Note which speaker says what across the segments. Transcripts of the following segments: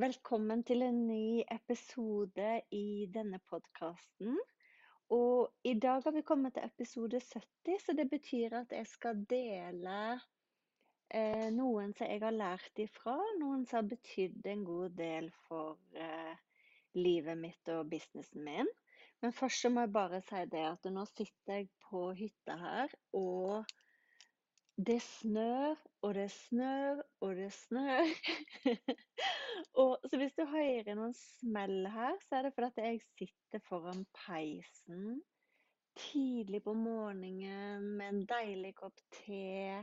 Speaker 1: Velkommen til en ny episode i denne podkasten. Og i dag har vi kommet til episode 70, så det betyr at jeg skal dele eh, noen som jeg har lært ifra, noen som har betydd en god del for eh, livet mitt og businessen min. Men først så må jeg bare si det at nå sitter jeg på hytta her, og det snør, og det snør, og det snør. og, så hvis du hører noen smell her, så er det fordi jeg sitter foran peisen tidlig på morgenen med en deilig kopp te.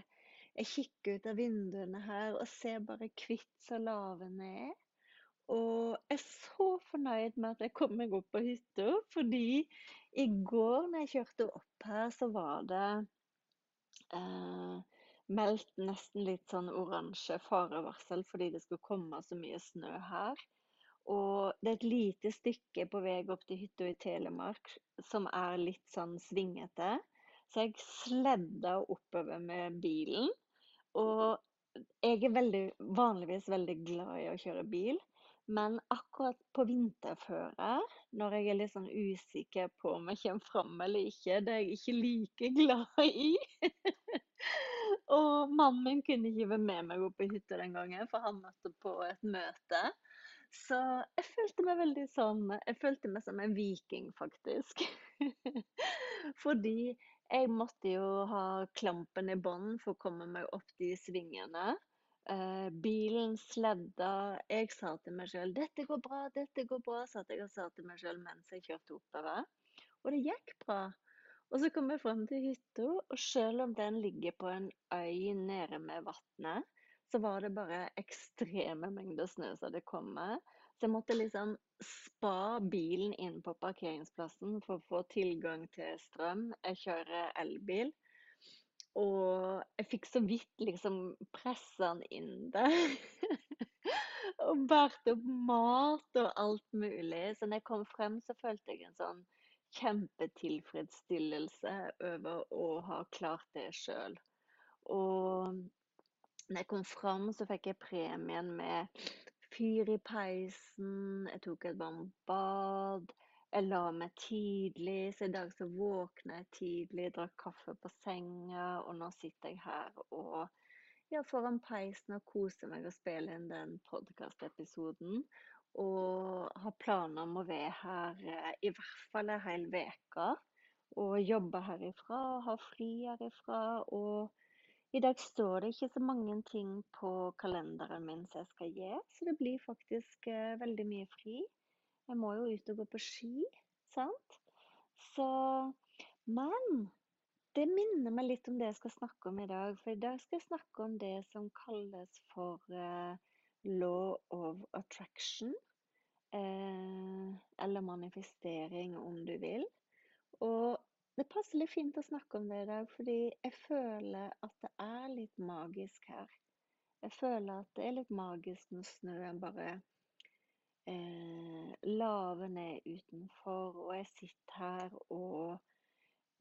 Speaker 1: Jeg kikker ut av vinduene her og ser bare hvitt så lavene er. Og jeg er så fornøyd med at jeg kom meg opp på hytta, fordi i går når jeg kjørte opp her, så var det eh, meldt nesten litt sånn oransje farevarsel fordi det skulle komme så mye snø her. Og det er et lite stykke på vei opp til hytta i Telemark som er litt sånn svingete. Så jeg sledda oppover med bilen. Og jeg er veldig, vanligvis veldig glad i å kjøre bil. Men akkurat på vinterføre, når jeg er litt sånn usikker på om jeg kommer fram eller ikke, det er jeg ikke like glad i. og mannen min kunne ikke være med meg opp på hytta den gangen, for han møtte på et møte. Så jeg følte meg veldig sånn Jeg følte meg som en viking, faktisk. Fordi jeg måtte jo ha klampen i bånn for å komme meg opp de svingene. Eh, bilen sledda. Jeg sa til meg sjøl 'dette går bra, dette går bra', satt jeg og sa til meg sjøl mens jeg kjørte oppover. Og det gikk bra. Og så kom jeg frem til hytta, og selv om den ligger på en øy nede med vannet, så var det bare ekstreme mengder snø som hadde kommet. Så jeg måtte liksom spa bilen inn på parkeringsplassen for å få tilgang til strøm. Jeg kjører elbil. Og jeg fikk så vidt liksom pressa den inn der. og bært opp mat og alt mulig. Så når jeg kom frem, så følte jeg en sånn kjempetilfredsstillelse over å ha klart det sjøl. Og når jeg kom fram, så fikk jeg premien med fyr i peisen, jeg tok et varmt bad. Jeg la meg tidlig, så i dag så våkna jeg tidlig, drakk kaffe på senga, og nå sitter jeg her og ja, foran peisen og koser meg og spiller inn den podkastepisoden. Og har planer om å være her eh, i hvert fall ei hel uke. Og jobbe herifra, ha fri herifra. Og i dag står det ikke så mange ting på kalenderen min som jeg skal gjøre, så det blir faktisk eh, veldig mye fri. Jeg må jo ut og gå på ski, sant? Så Men det minner meg litt om det jeg skal snakke om i dag. For i dag skal jeg snakke om det som kalles for uh, law of attraction. Uh, eller manifestering, om du vil. Og det passer litt fint å snakke om det i dag, fordi jeg føler at det er litt magisk her. Jeg føler at det er litt magisk når snøen bare eh, laver ned utenfor, og jeg sitter her og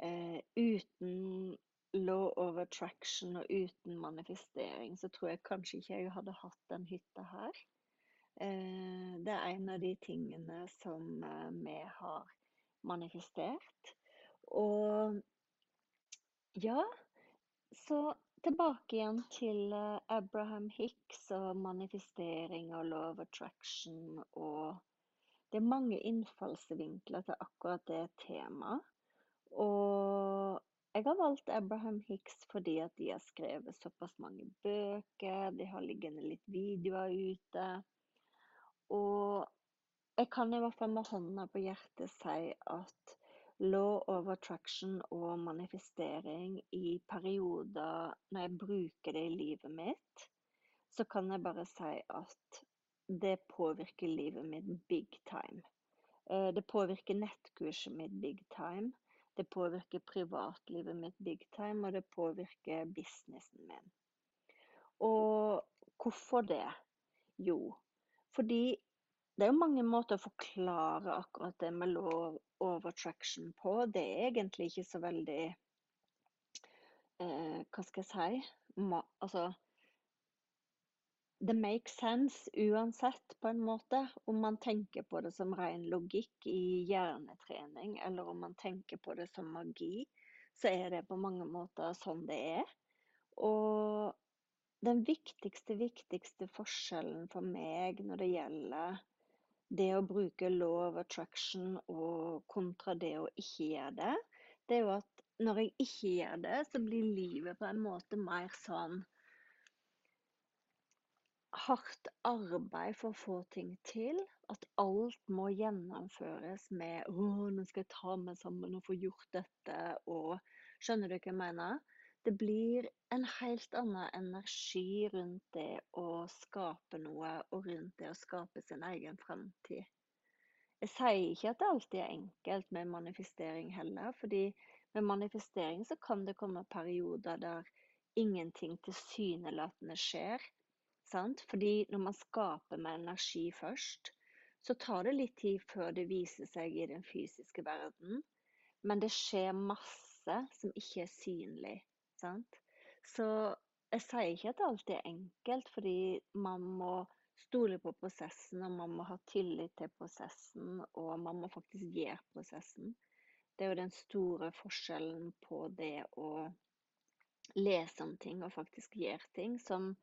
Speaker 1: eh, uten law of attraction og uten manifestering, så tror jeg kanskje ikke jeg hadde hatt den hytta her. Eh, det er en av de tingene som eh, vi har manifestert. Og ja, så tilbake igjen til eh, Abraham Hicks og manifestering og of attraction og Det er mange innfallsvinkler til akkurat det temaet. Og jeg har valgt Abraham Hicks fordi at de har skrevet såpass mange bøker, de har liggende litt videoer ute. Og jeg kan i hvert fall med hånda på hjertet si at law of attraction og manifestering i perioder når jeg bruker det i livet mitt, så kan jeg bare si at det påvirker livet mitt big time. Eh, det påvirker nettkurset mitt big time. Det påvirker privatlivet mitt big time, og det påvirker businessen min. Og hvorfor det? Jo, fordi det er jo mange måter å forklare akkurat det med law of attraction på. Det er egentlig ikke så veldig eh, Hva skal jeg si? Ma altså Det makes sense uansett, på en måte. Om man tenker på det som ren logikk i hjernetrening, eller om man tenker på det som magi, så er det på mange måter sånn det er. Og den viktigste, viktigste forskjellen for meg når det gjelder det å bruke law of attraction og kontra det å ikke gjøre det, det er jo at når jeg ikke gjør det, så blir livet på en måte mer sånn hardt arbeid for å få ting til. At alt må gjennomføres med 'Å, nå skal jeg ta meg sammen og få gjort dette', og Skjønner du hva jeg mener? Det blir en helt annen energi rundt det å skape noe, og rundt det å skape sin egen framtid. Jeg sier ikke at det alltid er enkelt med manifestering heller, fordi med manifestering så kan det komme perioder der ingenting tilsynelatende skjer. Sant? Fordi når man skaper med energi først, så tar det litt tid før det viser seg i den fysiske verden. Men det skjer masse som ikke er synlig. Sant? Så jeg sier ikke at det alltid er enkelt, fordi man må stole på prosessen, og man må ha tillit til prosessen, og man må faktisk gjøre prosessen. Det er jo den store forskjellen på det å lese om ting og faktisk gjøre ting, som,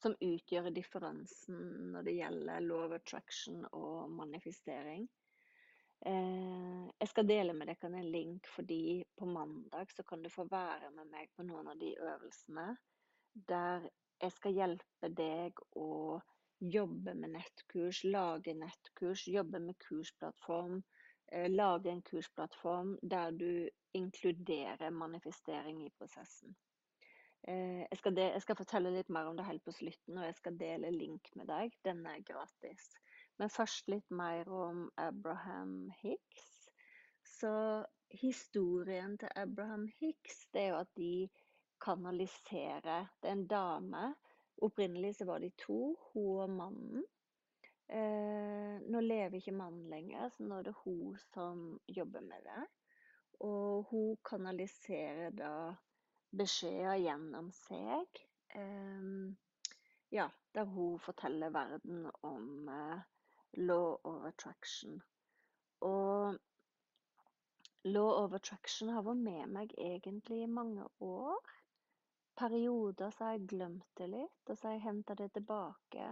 Speaker 1: som utgjør differansen når det gjelder law attraction og manifestering. Eh, jeg skal dele med dere en link, fordi på mandag så kan du få være med meg på noen av de øvelsene der jeg skal hjelpe deg å jobbe med nettkurs, lage nettkurs, jobbe med kursplattform. Eh, lage en kursplattform der du inkluderer manifestering i prosessen. Eh, jeg skal, jeg skal, fortelle litt mer om det helt på slutten, og jeg skal dele link med deg. Den er gratis. Men først litt mer om Abraham Hicks. Så historien til Abraham Hicks det er jo at de kanaliserer Det er en dame. Opprinnelig så var de to, hun og mannen. Eh, nå lever ikke mannen lenger, så nå er det hun som jobber med det. Og hun kanaliserer da beskjeder gjennom seg. Eh, ja, der hun forteller verden om eh, law of attraction. Og law of attraction har vært med meg egentlig i mange år. Perioder så har jeg glemt det litt, og så har jeg henta det tilbake.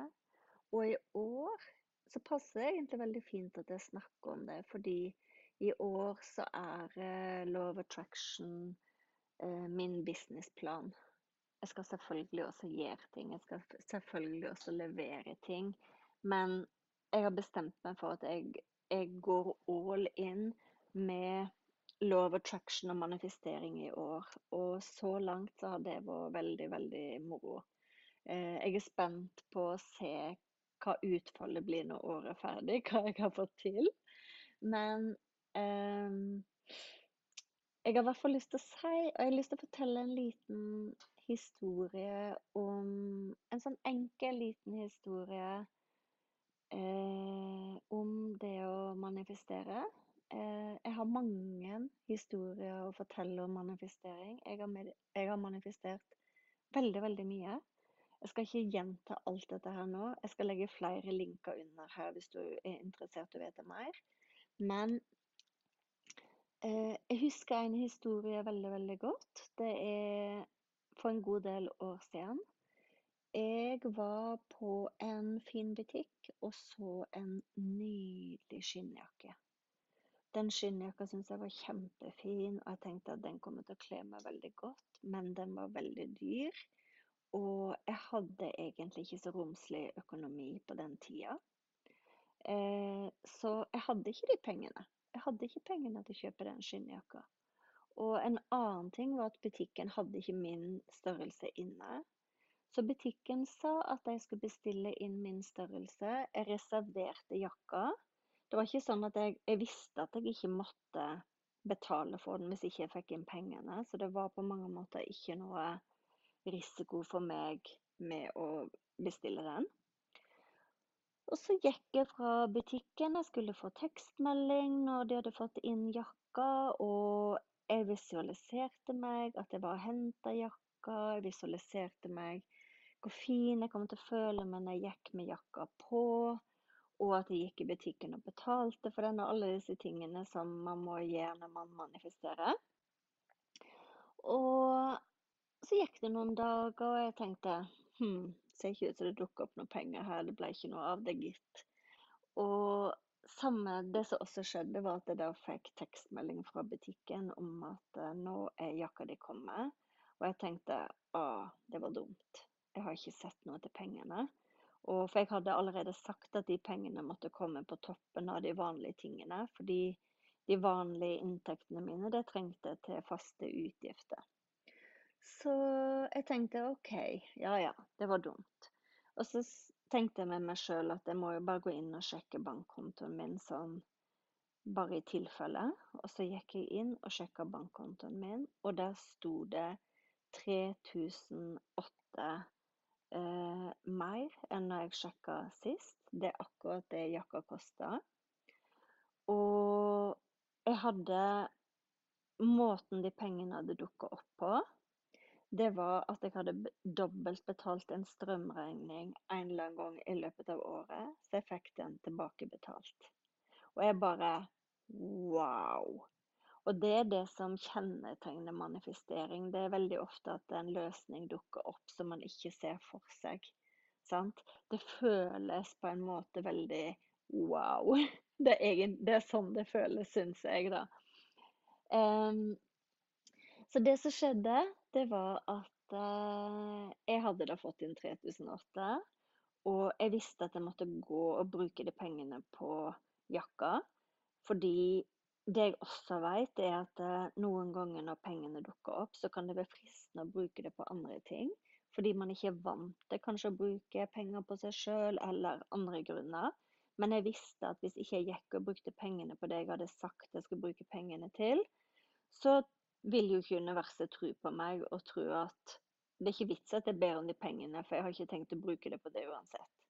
Speaker 1: Og i år så passer det egentlig veldig fint at jeg snakker om det, fordi i år så er uh, law of attraction uh, min businessplan. Jeg skal selvfølgelig også gjøre ting, jeg skal selvfølgelig også levere ting. Men jeg har bestemt meg for at jeg, jeg går all in med love attraction og manifestering i år. Og så langt så har det vært veldig, veldig moro. Eh, jeg er spent på å se hva utfallet blir når året er ferdig, hva jeg har fått til. Men eh, jeg har i hvert fall lyst til å si, og jeg har lyst til å fortelle en liten historie om En sånn enkel, liten historie eh, om det å manifestere. Eh, jeg har mange historier å fortelle om manifestering. Jeg har, med, jeg har, manifestert veldig, veldig mye. Jeg skal ikke gjenta alt dette her nå. Jeg skal legge flere linker under her hvis du er interessert og vet mer. Men Eh, jeg husker en historie veldig, veldig godt. Det er for en god del år siden. Jeg var på en fin butikk og så en nydelig skinnjakke. Den skinnjakka syntes jeg var kjempefin, og jeg tenkte at den kommer til å kle meg veldig godt, men den var veldig dyr. Og jeg hadde egentlig ikke så romslig økonomi på den tida. Eh, så jeg hadde ikke de pengene. Jeg hadde ikke pengene til å kjøpe den skinnjakka. Og en annen ting var at butikken hadde ikke min størrelse inne. Så butikken sa at jeg skulle bestille inn min størrelse. Jeg reserverte jakka. Det var ikke sånn at jeg, jeg visste at jeg ikke måtte betale for den hvis ikke jeg fikk inn pengene. Så det var på mange måter ikke noe risiko for meg med å bestille den. Og så gikk jeg fra butikken. Jeg skulle få tekstmelding når de hadde fått inn jakka. Og jeg visualiserte meg at jeg var og henta jakka. Jeg visualiserte meg hvor fin jeg kom til å føle meg når jeg gikk med jakka på. Og at jeg gikk i butikken og betalte for den, og alle disse tingene som man må gjøre når man manifesterer. Og så gikk det noen dager, og jeg tenkte hm, ser ikke ut som det dukker opp noen penger her, det ble ikke noe av det, gitt. Og samme, det som også skjedde, var at jeg da fikk tekstmelding fra butikken om at nå er jakka di kommet. Og jeg tenkte å, det var dumt. Jeg har ikke sett noe til pengene. Og for jeg hadde allerede sagt at de pengene måtte komme på toppen av de vanlige tingene. Fordi de vanlige inntektene mine, det trengte til faste utgifter. Så jeg tenkte OK, ja ja, det var dumt. Og så tenkte jeg med meg sjøl at jeg må jo bare gå inn og sjekke bankkontoen min sånn bare i tilfelle. Og så gikk jeg inn og sjekka bankkontoen min, og der sto det 3008 eh, mer enn når jeg sjekka sist. Det er akkurat det jakka kosta. Og jeg hadde Måten de pengene hadde dukka opp på, det var at jeg hadde dobbelt betalt en strømregning en eller annen gang i løpet av året, så jeg fikk den tilbakebetalt. Og jeg bare! Og det er det som kjennetegner manifestering. Det er veldig ofte at en løsning dukker opp som man ikke ser for seg. Sant? Det føles på en måte veldig wow. Det er, egen, det er sånn det føles, syns jeg, da. Um, så det som skjedde, det var at uh, jeg hadde da fått inn 3008. Og jeg visste at jeg måtte gå og bruke de pengene på jakka. Fordi det jeg også vet, er at eh, noen ganger når pengene dukker opp, så kan det være fristende å bruke det på andre ting. Fordi man ikke er vant til kanskje å bruke penger på seg sjøl, eller andre grunner. Men jeg visste at hvis ikke jeg gikk og brukte pengene på det jeg hadde sagt jeg skulle bruke pengene til, så vil jo ikke universet tro på meg og tro at det er ikke vits at jeg ber om de pengene, for jeg har ikke tenkt å bruke det på det uansett.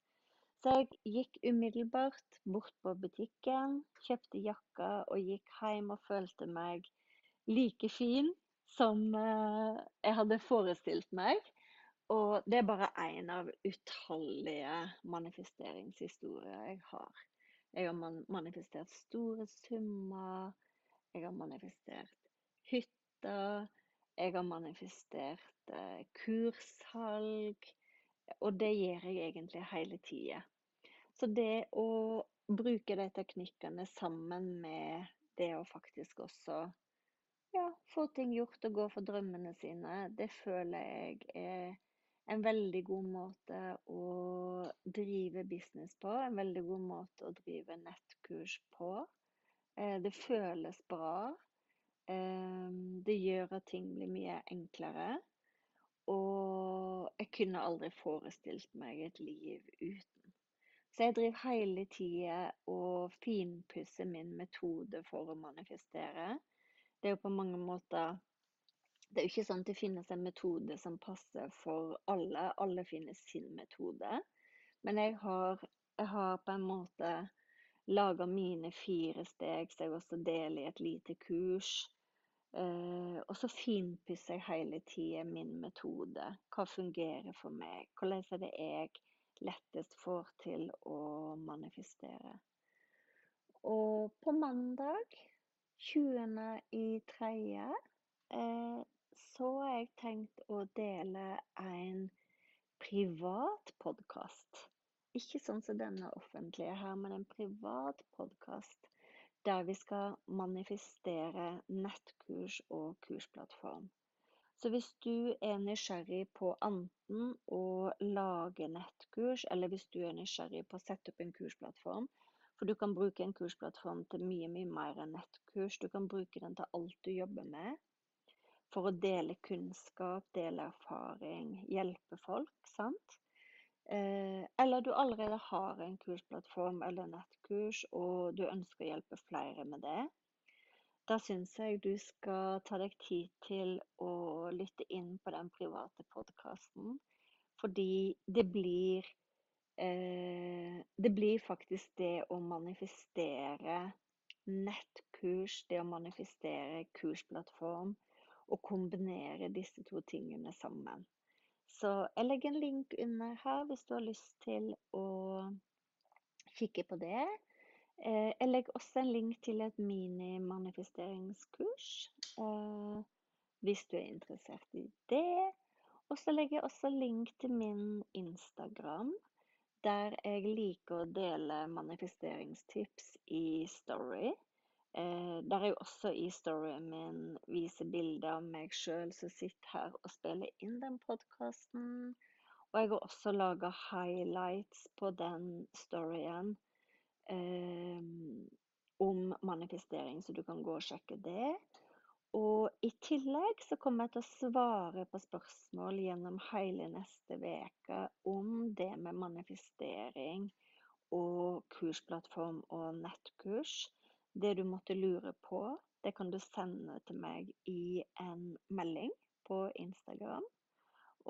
Speaker 1: Jeg gikk umiddelbart bort på butikken, kjøpte jakka og gikk hjem og følte meg like fin som eh, jeg hadde forestilt meg. Og det er bare én av utallige manifesteringshistorier jeg har. Jeg har manifestert store summer. Jeg har manifestert hytter. Jeg har manifestert eh, kurssalg. Og det gjør jeg egentlig hele tida. Så det å bruke de teknikkene sammen med det å faktisk også ja, få ting gjort og gå for drømmene sine, det føler jeg er en veldig god måte å drive business på. En veldig god måte å drive nettkurs på. Eh, det føles bra. Ehm, det gjør at ting blir mye enklere. Og jeg kunne aldri forestilt meg et liv uten. Så jeg driver hele tida og finpusser min metode for å manifestere. Det er jo på mange måter Det er jo ikke sånn at det finnes en metode som passer for alle. Alle finner sin metode. Men jeg har, jeg har på en måte laga mine fire steg som jeg også deler i et lite kurs. Uh, og så finpusser jeg hele tida min metode. Hva fungerer for meg? Hvordan er det jeg lettest får til å manifestere? Og på mandag 20. i tredje eh, så har jeg tenkt å dele en privat podkast. Ikke sånn som denne offentlige her, men en privat podkast der vi skal manifestere nettkurs og kursplattform. Så hvis du er nysgjerrig på enten å lage nettkurs, eller hvis du er nysgjerrig på å sette opp en kursplattform, for du kan bruke en kursplattform til mye, mye mer enn nettkurs. Du kan bruke den til alt du jobber med. For å dele kunnskap, dele erfaring, hjelpe folk, sant? Eh, eller du allerede har en kursplattform eller nettkurs, og du ønsker å hjelpe flere med det. Da syns jeg du skal ta deg tid til å lytte inn på den private podkasten. Fordi det blir Eh, det blir faktisk det å manifestere nettkurs, det å manifestere kursplattform, og kombinere disse to tingene sammen. Så jeg legger en link under her hvis du har lyst til å kikke på det. Eh, jeg legger også en link til et mini-manifesteringskurs eh, hvis du er interessert i det. Og så legger jeg også link til min Instagram der jeg liker å dele manifesteringstips i Story. Eh, der jeg også i storyen min viser bilder av meg sjøl som sitter her og spiller inn den podkasten. Og jeg har også laga highlights på den storyen om manifestering, så du kan gå og sjekke det. Og i tillegg så kommer jeg til å svare på spørsmål gjennom hele neste uke om det med manifestering og kursplattform og nettkurs. Det du måtte lure på, det kan du sende til meg i en melding på Instagram.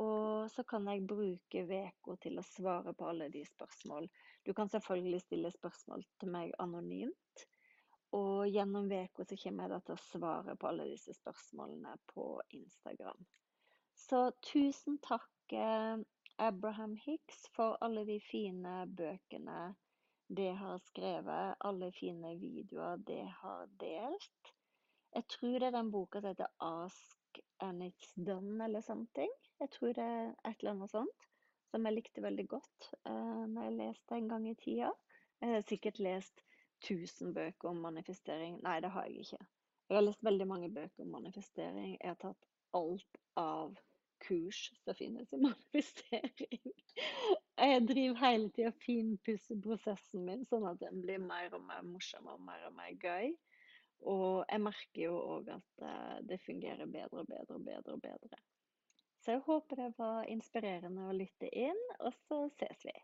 Speaker 1: Og så kan jeg bruke uka til å svare på alle de spørsmål. Du kan selvfølgelig stille spørsmål til meg anonymt. Og gjennom uka så kommer jeg da til å svare på alle disse spørsmålene på Instagram. Så tusen takk, eh, Abraham Hicks, for alle de fine bøkene det har skrevet. Alle fine videoer det har delt. Jeg tror det er den boka som heter 'Ask and It's Done', eller sånne Jeg tror det er et eller annet sånt. Som jeg likte veldig godt uh, når jeg leste en gang i tida. Jeg har sikkert lest 1000 bøker om manifestering. Nei, det har jeg ikke. Jeg har lest veldig mange bøker om manifestering. Jeg har tatt alt av kurs som finnes i manifestering. Jeg driver hele tida og finpusser prosessen min, sånn at den blir mer og mer morsom og mer og mer gøy. Og jeg merker jo òg at eh, det fungerer bedre og bedre og bedre og bedre. Så jeg håper det var inspirerende å lytte inn, og så ses vi.